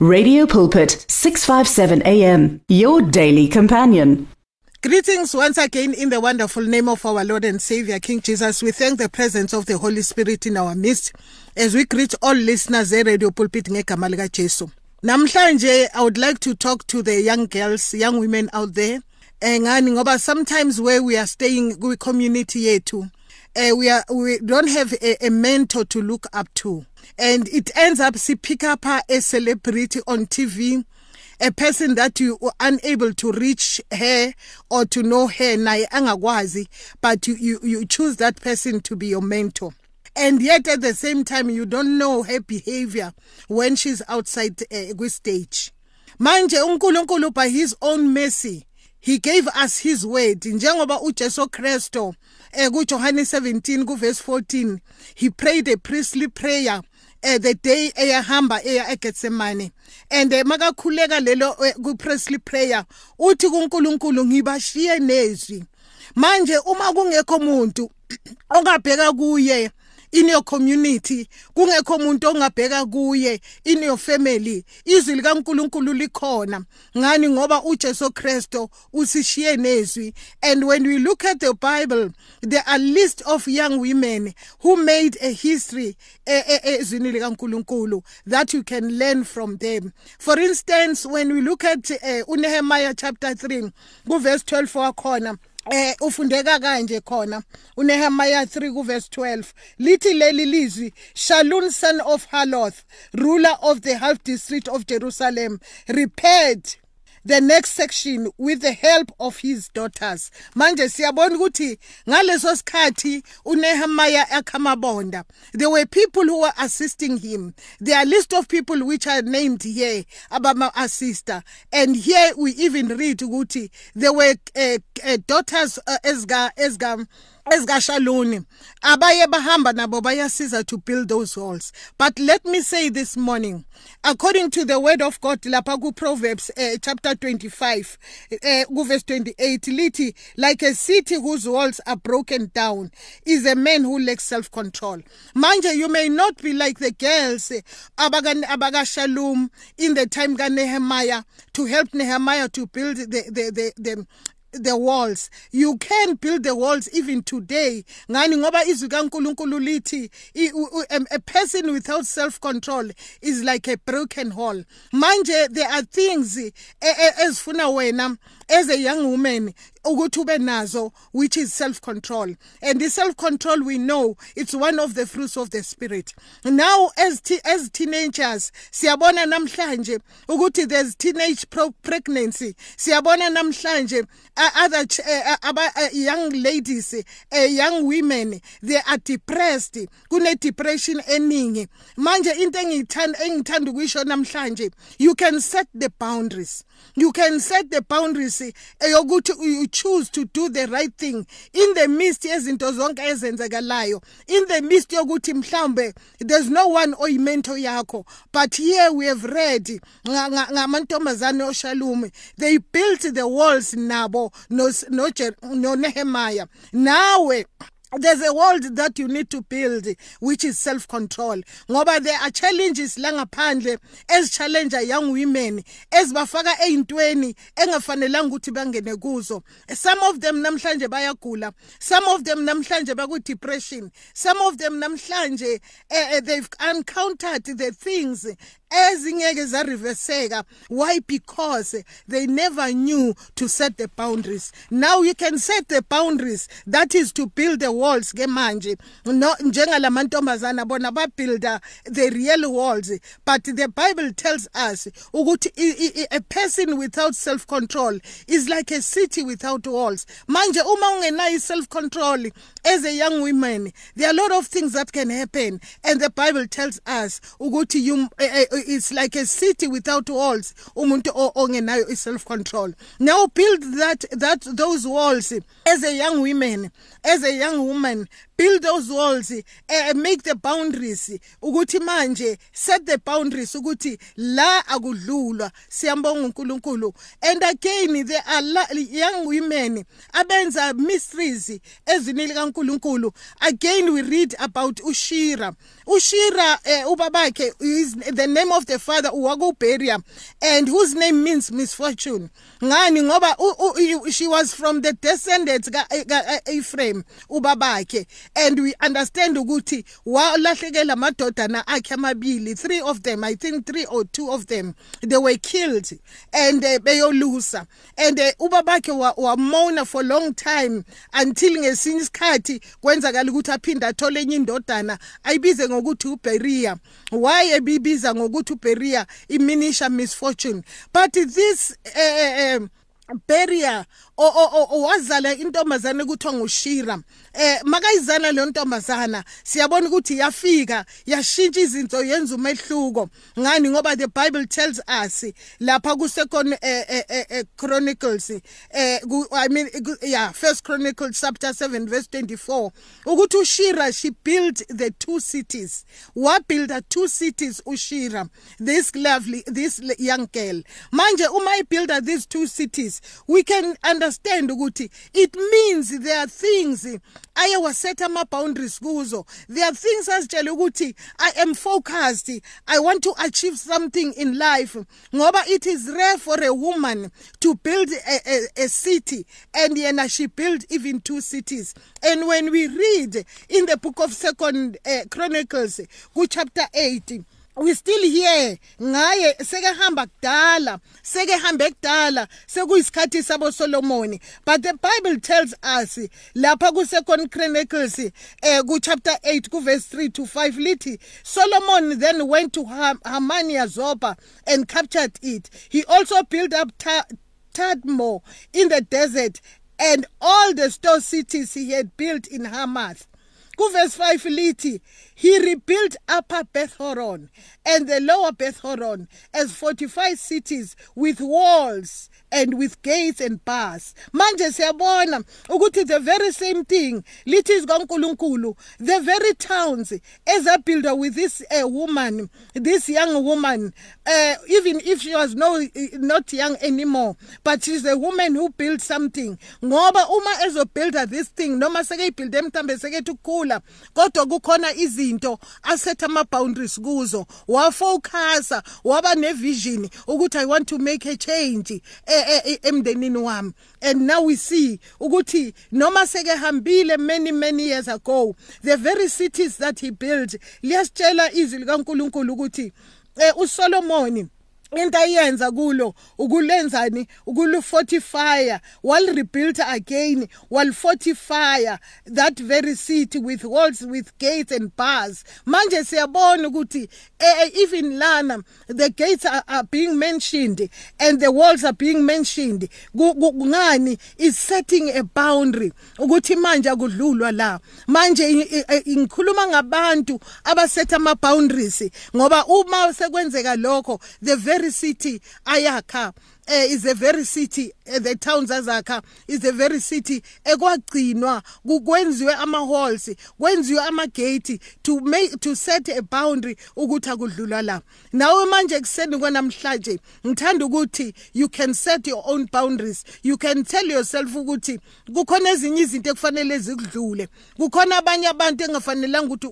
Radio Pulpit 657 AM your daily companion. Greetings once again in the wonderful name of our Lord and Savior King Jesus. We thank the presence of the Holy Spirit in our midst as we greet all listeners Radio Pulpit ngegama Jesu. Namhlanje I would like to talk to the young girls, young women out there. Ngani ngoba sometimes where we are staying kwi community yethu uh, we are we don't have a, a mentor to look up to and it ends up see pick up a celebrity on TV a person that you are unable to reach her or to know her naye angakwazi but you, you you choose that person to be your mentor. And yet at the same time you don't know her behavior when she's outside uh, stage manje uNkulunkulu by his own mercy he gave us his word. Njengoba uJesu Kristo eh kuJohane 17 kuverse 14 he prayed a priestly prayer eh the day eyahamba eya eGetsemane and eh, makakhuleka lelo eh, ku priestly prayer uthi kuNkulunkulu ngibashiye nezwi. Manje uma kungekho umuntu ongabheka kuye in your community kungekho umuntu ongabheka kuye in your family izwi likaNkuluNkulu likhona. Ngani? Ngoba uJesu Kristo usishiye nezwi. And when we look at the bible there are list of young women who made a history ezwini likaNkuluNkulu that you can learn from them. For instance when we look at uh, uNehemiah chapter 3 ku verse 12 wakhona eh ufundeka kanje khona. uNehemiah 3 ku verse 12 lithi leli lizwi Shalun son of Haloth ruler of the half district of Jerusalem repaired the next section with the help of his daughters. Manje siyabona ukuthi ngaleso sikhathi uNehemiah akhamabonda there were people who were assisting him. There are list of people which are named here abama assister and here we even read ukuthi there were uh, uh, daughters uh, ezga ezga ezikashaluni abaye bahamba nabo bayasiza to build those walls. But let me say this morning according to the word of god lapha ku proverbs uh, chapter 25 uh, ku verse 28 lithi like a city whose walls are broken down is a man who lacks self control manje you you may not be like the girls abaka abakashalom in the time ka Nehemiah to help Nehemiah to build the the the, the the walls. You can build the walls even today. Ngani? Ngoba izwi kaNkuluNkulu lithi a person without self control is like a broken wall manje there are things eh, eh, ezifuna wena as a young woman ukuthi ube nazo which is self control and the self control we know it's one of the fruits of the spirit. Now as as teenagers siyabona namhlanje ukuthi there's teenage pregnancy. Siyabona namhlanje other young ladies young women they are depressed. Kune depression eningi. Manje into engithanda engithanda ukuyisho namhlanje you can set the boundaries you can set the boundaries eh, eyokuthi you choose to do the right thing. In the midst yezinto zonke ezenzekalayo in the midst yokuthi mhlambe there's no one oyimento yakho. But here we have read ngamantombazane oshalume they built the walls nabo no no, no nawe there's a world that you need to build which is self control ngoba there are challenges la ngaphandle ezichallengeer young women ezibafaka eintweni engafanelanga ukuthi bangene kuzo. Some of them namhlanje bayagula some of them namhlanje baku depression some of them namhlanje uh, they've encountered the things ezingeke zariveseka. Why? Because they never knew to set the boundaries. Now you can set the boundaries. That is to build the walls ke manje. No njengalamantombazana bona babuilda the real walls. But the bible tells us ukuthi a person without self control is like a city without walls. Manje uma ungenayo self control as a young woman there are a lot of things that can happen. And the bible tells us ukuthi you uh, it's like a city without walls. Umuntu ongenayo self control now build that that those walls as a young woman as a young woman build those walls uh, make the boundaries ukuthi manje set the boundaries ukuthi la akudlulwa. Siyambonga uNkulunkulu. And again there are young women abenza mysteries ezinili kaNkulunkulu again we read about ushira. Ushira uh, ubabakhe is the name of the father uwakuberia and whose name means misfortune. Ngani? Ngoba she was from the descendants ka Ephraim ubabakhe. And we understand ukuthi walahlekela amadodana akhe amabili. Three of them i think three or two of them they were killed and uh, beyolusa. And uh, ubabakhe wamona for long time until ngesinye isikhathi kwenzakala ukuthi aphinde athole enye indodana. Ayibize ngokuthi uBeria. Why ebibiza ngokuthi uBeria iminisha misfortune? But this uh, uh, Beria owazala intombazana ekuthiwa ngushira. Eh makayizana le ntombazana siyabona ukuthi yafika yashintsha izinto yenza umehluko. Ngani? Ngoba the bible tells us lapha ku second eh, eh, eh, chronicles eh i mean yeah first chronicles chapter 7 verse 24 ukuthi ushira she built the two cities. Wa build two cities ushira. This lovely this young girl. Manje uma i build these two cities we can understand ukuthi it means there are things aye wasetha ama boundaries kuzo. There are things asitshela ukuthi i am focused. I want to achieve something in life. Ngoba it is rare for a woman to build a, a, a city and yena she built even two cities. And when we read in the book of second uh, chronicles ku chapter 8 we still here. Ngaye sekehamba kudala sekehambe kudala sekuyisikhathi sabo Solomon but the bible tells us lapha ku second chronicles eh ku chapter 8 ku verse 3 to 5 lithi Solomon then went to Hamania Zobah and captured it. He also built up Tadmor in the desert and all the store cities he had built in Hamath. Kuverse 5 lithi he rebuilt upper Beth Horon and the lower Beth Horon as fortified cities with walls and with gates and bars. Manje siyabona ukuthi the very same thing lithi kaNkuluNkulu the very towns ezabuilder with this uh, woman this young woman uh, even if she was no not young anymore but she's a woman who built something. Ngoba uma ezobuilda this thing noma sekeyibuilde mhlambe sekethi ukukhula kodwa kukhona izinto asetha ama boundaries kuzo. Wafocusa waba nevision ukuthi i want to make a change emndenini wami. And now we see ukuthi noma sekehambile many many years ago the very cities that he built liyasitshela izwi likaNkuluNkulu ukuthi eh uSolomon into ayenza kulo ukulenzani ukulufortifya wal rebuild again wal fortify that very city with walls with gates and bars. Manje siyabona ukuthi uh, even lana the gates are, are being mentioned and the walls are being mentioned. Ngani? Is setting a boundary ukuthi manje akudlulwa la. Manje ngikhuluma ngabantu abasetha ama boundaries ngoba uma sekwenzeka lokho the very city ayakha. Uh, is a very city uh, the towns azakha is a very city ekwagcinwa kwenziwe ama halls kwenziwe ama gate to make to set a boundary ukuthi akudlula la. Nawe manje kuseni kwanamhlanje ngithanda ukuthi you can set your own boundaries. You can tell yourself ukuthi kukhona ezinye izinto ekufanele zikudlule. Kukhona abanye abantu engafanelanga ukuthi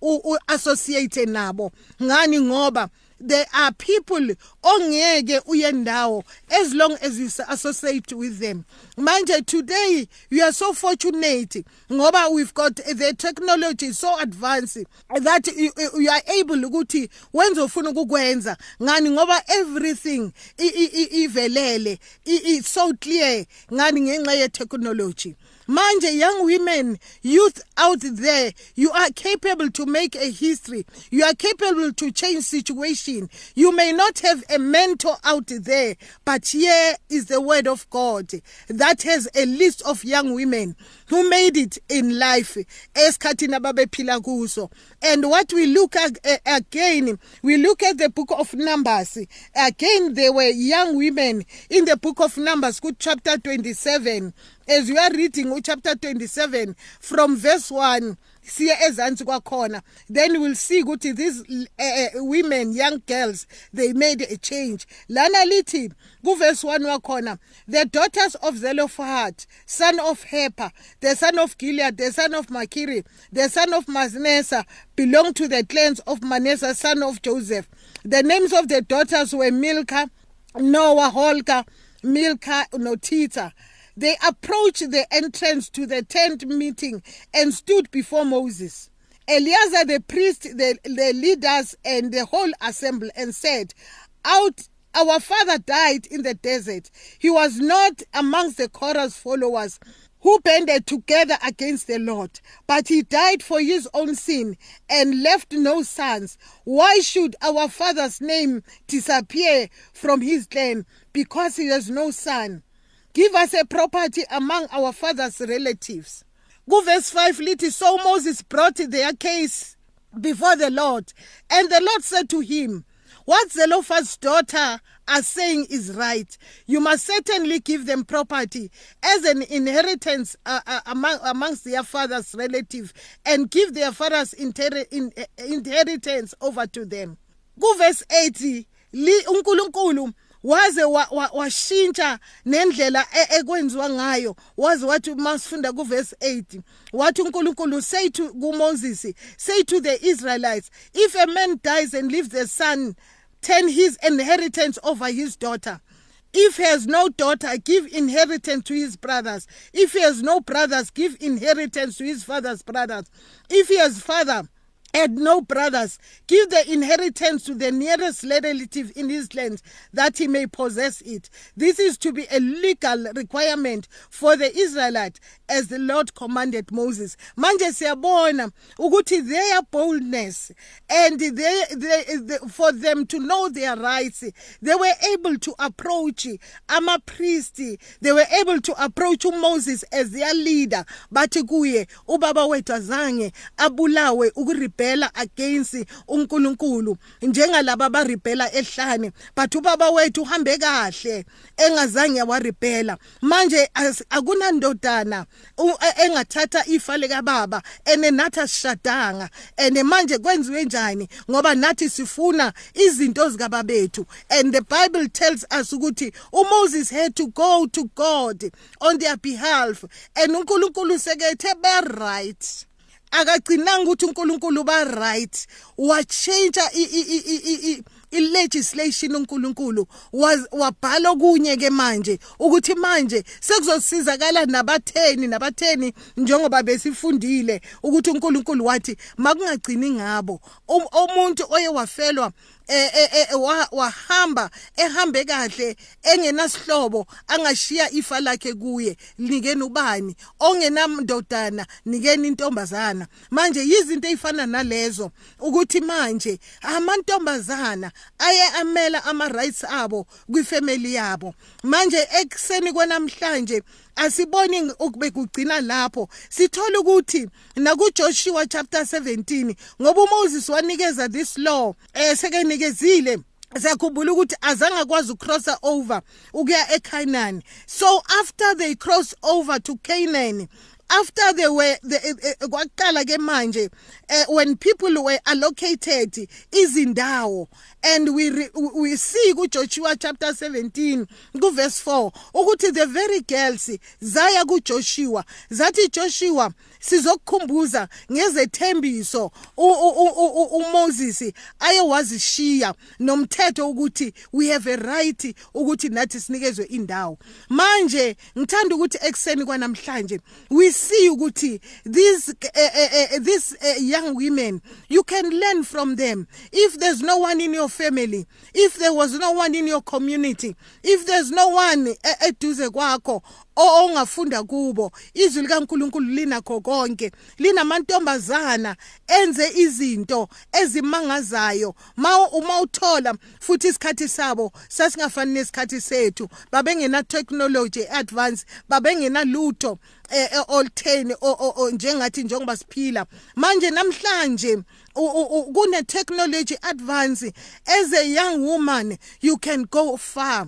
u associate nabo. Ngani? Ngoba there are people ongeke uyendawo as long as you associate with them. Manje today we are so fortunate ngoba we've got the technology so advanced that you, you are able ukuthi wenze ufuna ukukwenza. Ngani? Ngoba everything ivelele it's so clear. Ngani? Ngenxa ye technology manje young women youth out there. You are capable to make a history. You are capable to change situation. You may not have a mentor out there but here is the word of god that has a list of young women who made it in life. And what we look at uh, again we look at the book of numbers. Again there were young women in the book of numbers good chapter 27 as we are reading chapter 27 from verse 1 siye ezansi kwakhona. Then we'll see ukuthi these uh, women young girls they made a change. Lana lithi kuverse 1 wakhona the daughters of Zelophehad son of Hepher the son of Gilead the son of Makiri the son of Manasseh belong to the clans of Manasseh son of Joseph. The names of the daughters were Milcah Noah Holka Milcah Notita they approached the entrance to the tent meeting and stood before Moses. Eleazar the priest, the, the leaders, and the whole assembly, and said, Out our father died in the desert. He was not amongst the Korah's followers who banded together against the Lord, but he died for his own sin and left no sons. Why should our father's name disappear from his clan? Because he has no son. Give us a property among our father's relatives. Go verse 5 lithi so Moses brought their case before the Lord and the Lord said to him what Zelophehad's daughter are saying is right. You must certainly give them property as an inheritance uh, uh, among, amongst their father's relative and give their father's in, uh, inheritance over to them. Go verse 80 li unkulunkulu waze washintsha nendlela e, ekwenziwa ngayo waze wathi masifunda kuverse 8 wathi uNkulunkulu say to kuMoses say to the Israelites if a man dies and leaves a son turn his inheritance over his daughter if he has no daughter, give inheritance to his brothers. If he has no brothers, give inheritance to his father's brothers. If he has father, and no brothers. Give the inheritance to the nearest relative in his land that he may possess it. This is to be a legal requirement for the Israelite as the Lord commanded Moses. Manje siyabona ukuthi their boldness and they, they, they, for them to know their rights, they were able to approach ama priest. They were able to approach Moses as their leader. Bathi kuye ubaba wethu azange abulawe ukurebel rebella against uNkulunkulu njengalabo abarebella ehlane. But ubaba wethu uhambe kahle engazange warebella manje akunandodana e, engathatha ifa lika baba ene nathi asishadanga ene manje kwenziwe njani? Ngoba nathi sifuna izinto zikababethu. And the bible tells us ukuthi uMoses had to go to God on their behalf. And uNkulunkulu sekethe be right akagcinanga ukuthi uNkulunkulu ba right. Wachange ilegislation uNkulunkulu. Wabhala okunye ke manje ukuthi manje sekuzosizakala nabatheni nabatheni njengoba besifundile ukuthi uNkulunkulu wathi makungagcini ngabo. Umuntu oye wafelwa eh, wahamba ehambe kahle engenasihlobo angashiya ifa lakhe kuye nikeni ubani? Ongenamndodana nikeni intombazana. Manje yizinto ezifana nalezo ukuthi manje amantombazana aye amela ama rights abo kwifamily yabo. Manje ekseni kwanamhlanje asiboni ukube kugcina lapho. Sithola ukuthi nakuJoshua chapter 17 ngoba uMoses wanikeza this law eh sekenikezile. Siyakhumbula ukuthi azange akwazi ukucrossa over ukuya eCanaan so after they cross over to Canaan after they were kwaqala ke manje uh, when people were allocated izindawo and we re, we see kuJoshua chapter 17 kuverse 4 ukuthi the very girls zaya kuJoshua. Zathi Joshua sizokukhumbuza ngezethembiso uMoses ayewazishiya nomthetho ukuthi we have a right ukuthi nathi sinikezwe indawo. Manje ngithanda ukuthi ekseni kwanamhlanje we see ukuthi these uh, uh, uh, these uh, young women you can learn from them. If there's no one in your family. If there was no one in your community if there's no one eh, eh, eduze kwakho ongafunda kubo. Izwi likaNkuluNkulu linakho konke. Linamantombazana enze izinto ezimangazayo. Ma uma uthola futhi isikhathi sabo sasingafani nesikhathi sethu babengena technology advance babengena lutho eh, eh oltheni njengathi njengoba siphila. Manje namhlanje kune technology advance as a young woman you can go far.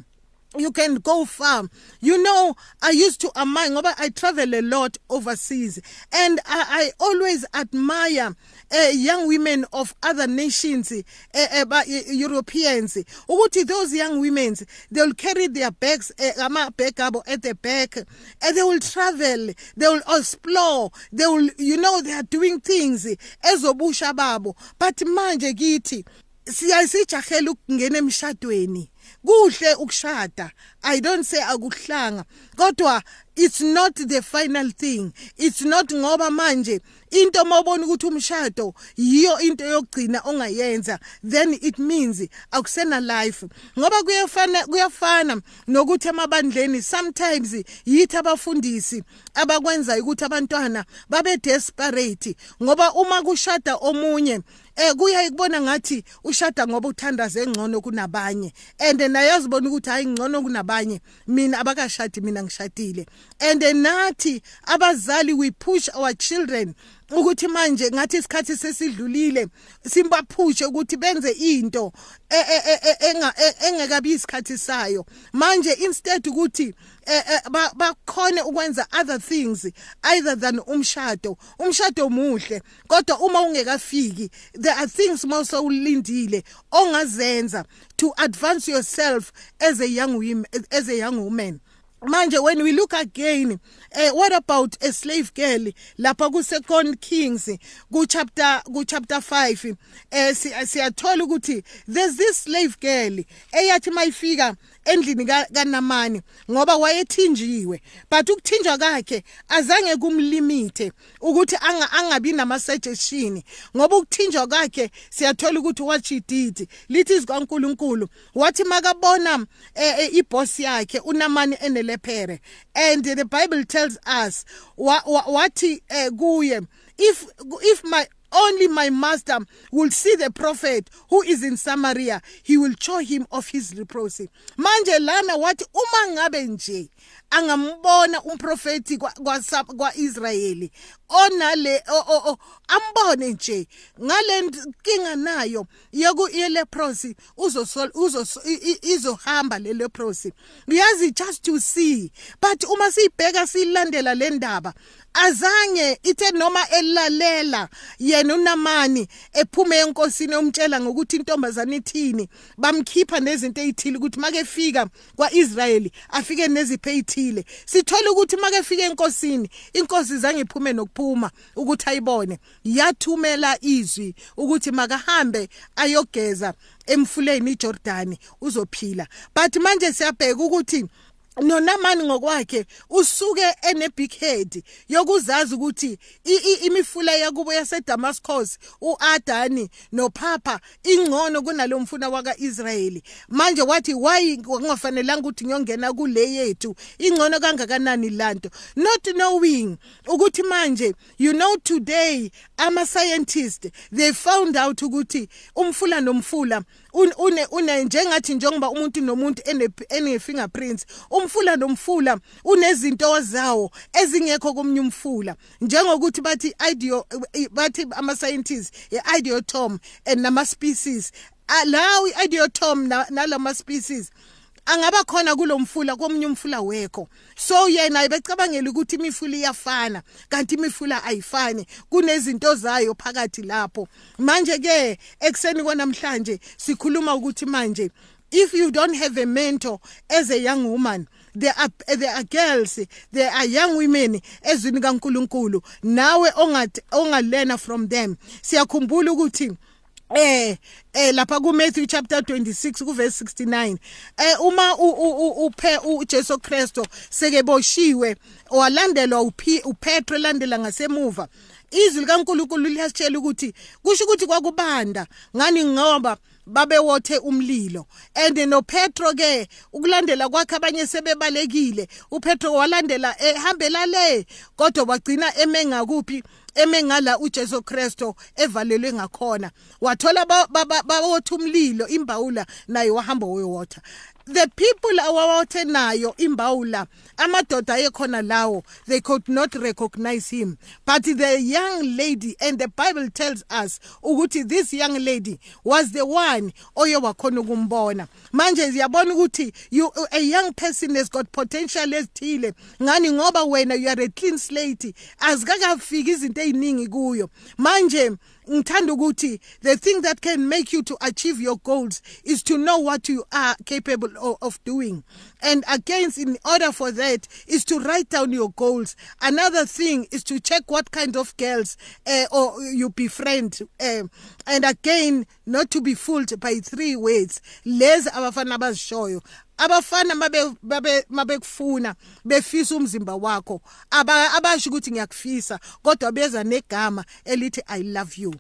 You can go far. You know i used to admire i travel a lot overseas. And i, I always admire uh, young women of other nations uh, uh, europeans. Those young women they'll carry their bags ama bag abo at the back and they will travel they will explore they will you know they are doing things ezobusha babo. But manje kithi siyasijahela ukungena emshadweni kuhle ukushada. I don't say akuhlanga kodwa it's not the final thing. It's not ngoba manje into mawubona ukuthi umshado yiyo into yokugcina ongayenza then it means akusena life. Ngoba kuyafana kuyafana nokuthi emabandleni sometimes yithi abafundisi abakwenza ukuthi abantwana babe desperate ngoba uma kushada omunye eh kuya ikubona ngathi ushada ngoba uthandaze engcono kunabanye. And naye yazibona ukuthi hayi ngcono kunabanye mina abakashadi mina ngishadile. And nathi abazali we push our children ukuthi manje ngathi isikhathi sesidlulile simbaphushe ukuthi benze into e, e, e, engekabi isikhathi sayo. Manje instead ukuthi bakhone ukwenza other things either than umshado. Umshado muhle kodwa uma ungekafiki there are things mawuse ulindile ongazenza to advance yourself as a young woman as a young woman. Manje when we look again uh, what about a slave girl lapha ku second kings ku chapter ku chapter 5 eh siyathola ukuthi there's this slave girl eyathi mayifika endlini kaNamani ngoba wayethinjiwe but ukuthinjwa kwakhe azange kumlimithe ukuthi anga angabi nama suggestion ngoba ukuthinjwa kwakhe siyathola ukuthi what she did lithi izikaNkuluNkulu wathi makabona eh, iboss yakhe uNamani and the bible tells us wathi eh, kuye if if my only my master will see the prophet who is in Samaria he will show him of his reproach manje lana wathi uma ngabe nje angambona umprofeti kwa-Israyeli. Onale ambone nje ngale nkinga nayo yoku leprosi izohamba le leprosi uyazi just to see but uma siyibheka siyilandela le ndaba azange ithe noma elalela yena unamani ephume enkosini umtshela ngokuthi intombazane ithini bamkhipha nezinto ezithile ukuthi make fika kwaIsrayeli afike neziphe ezithile sithola ukuthi make fika enkosini inkosi zange iphume nokuphuma ukuthi ayibone. Yathumela izwi ukuthi makahambe ayogeza emfuleni iJordani uzophila. But manje siyabheka ukuthi nonamani ngokwakhe usuke ene big head yokuzazi ukuthi imifula yakubo yaseDamascus uAdani noPapa ingcono kunalo mfuna wakaIsrayeli. Manje wathi why kungafanelanga ukuthi ngiyongena kule yethu ingcono kangakanani lanto. Not knowing ukuthi manje you know today ama scientists they found out ukuthi umfula nomfula une une njengathi njengoba umuntu nomuntu ene fingerprints umfula nomfula unezinto zawo ezingekho komnye umfula. Njengokuthi bathi ideo bathi ama scientists idiotom and nama species lawo idiotom nalama species angaba khona kulomfula komunye umfula wekho. So yena ebecabangela ukuthi imifula iyafana kanti imifula ayifani. Kunezinto zayo phakathi lapho. Manje ke ekseni kwanamhlanje sikhuluma ukuthi manje if you don't have a mentor as a young woman there are there are girls there are young women ezwini kaNkuluNkulu nawe ongalena from them. Siyakhumbula ukuthi eh eh lapha ku Matthew chapter 26 ku verse 69 eh uma uphe uJesu Kristo sekeboshiwe walandelwa uphi uPetro landela ngasemuva izwi likaNkuluNkulu liyasitshela ukuthi kusho ukuthi kwakubanda ngani ngoba babewothe umlilo. And no Petro ke ukulandela kwakhe abanye sebebalekile uPetro walandela ehambela le kodwa wagcina emenga kuphi? Emengala uJesu Kristo evalelwe ngakhona. Wathola bawotha umlilo imbawula naye wahamba wewotha the people awawathe nayo imbawula amadoda ayekhona lawo they could not recognize him. But the young lady and the bible tells us ukuthi this young lady was the one oye wakhona ukumbona. Manje siyabona ukuthi you a young person has got potential ezithile ngani? Ngoba wena you are a clean slate. Azikakafiki izinto eziningi kuyo. Manje ngithanda ukuthi the thing that can make you to achieve your goals is to know what you are capable of, doing. And against in order for that is to write down your goals. Another thing is to check what kind of girls uh, or you befriend uh, and again not to be fooled by three words. Lezi abafana abazishoyo abafana mabekufuna befisa umzimba wakho. Abasho ukuthi ngiyakufisa kodwa beza negama elithi i love you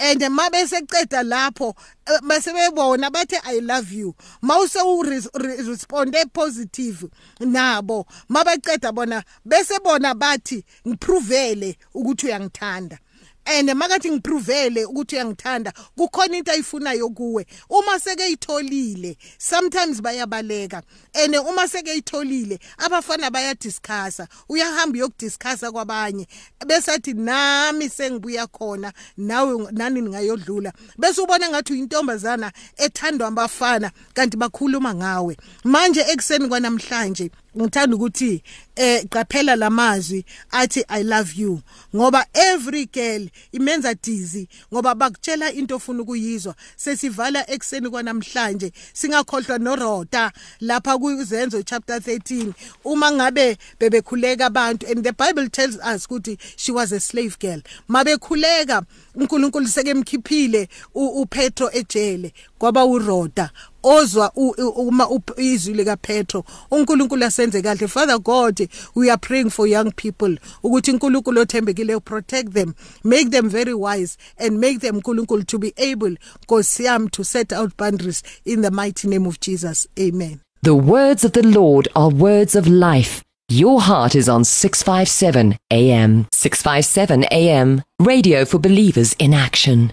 and mabe seceda lapho bese bebona bathi i love you. Mawuse u responde positive nabo. Mabaqeda bona bese bona bathi ngiprovele ukuthi uyangithanda. And makathi ngiprovele ukuthi uyangithanda kukhona into ayifunayo kuwe. Uma sekeyitholile sometimes bayabaleka. And uma sekeyitholile abafana bayadiscussa. Uyahamba uyokudiscussa kwabanye. Bese athi nami sengibuya khona nawe nani ningayodlula bese ubona ngathi uyintombazana ethandwa abafana kanti bakhuluma ngawe. Manje ekseni kwanamhlanje ngithanda ukuthi eh qaphela lamazwi athi i love you. Ngoba every girl imenza dizzy ngoba bakutshela into ofuna ukuyizwa. Sesivala ekseni kwanamhlanje singakhohlwa norota lapha kuzenzo chapter 13 uma ngabe bebekhuleka abantu and the bible tells us ukuthi she was a slave girl. Mabekhuleka uNkulunkulu sekemkhiphile uPetro ejele kwaba uRoda ozwa uma izwi lika Petro uNkulunkulu asenze kahle. Father God we are praying for young people ukuthi uNkulunkulu othembekile protect them make them very wise and make them uNkulunkulu to be able nkosiyam to set out boundaries in the mighty name of Jesus amen The words of the Lord are words of life Your heart is on 657 AM. 657 AM. Radio for believers in action.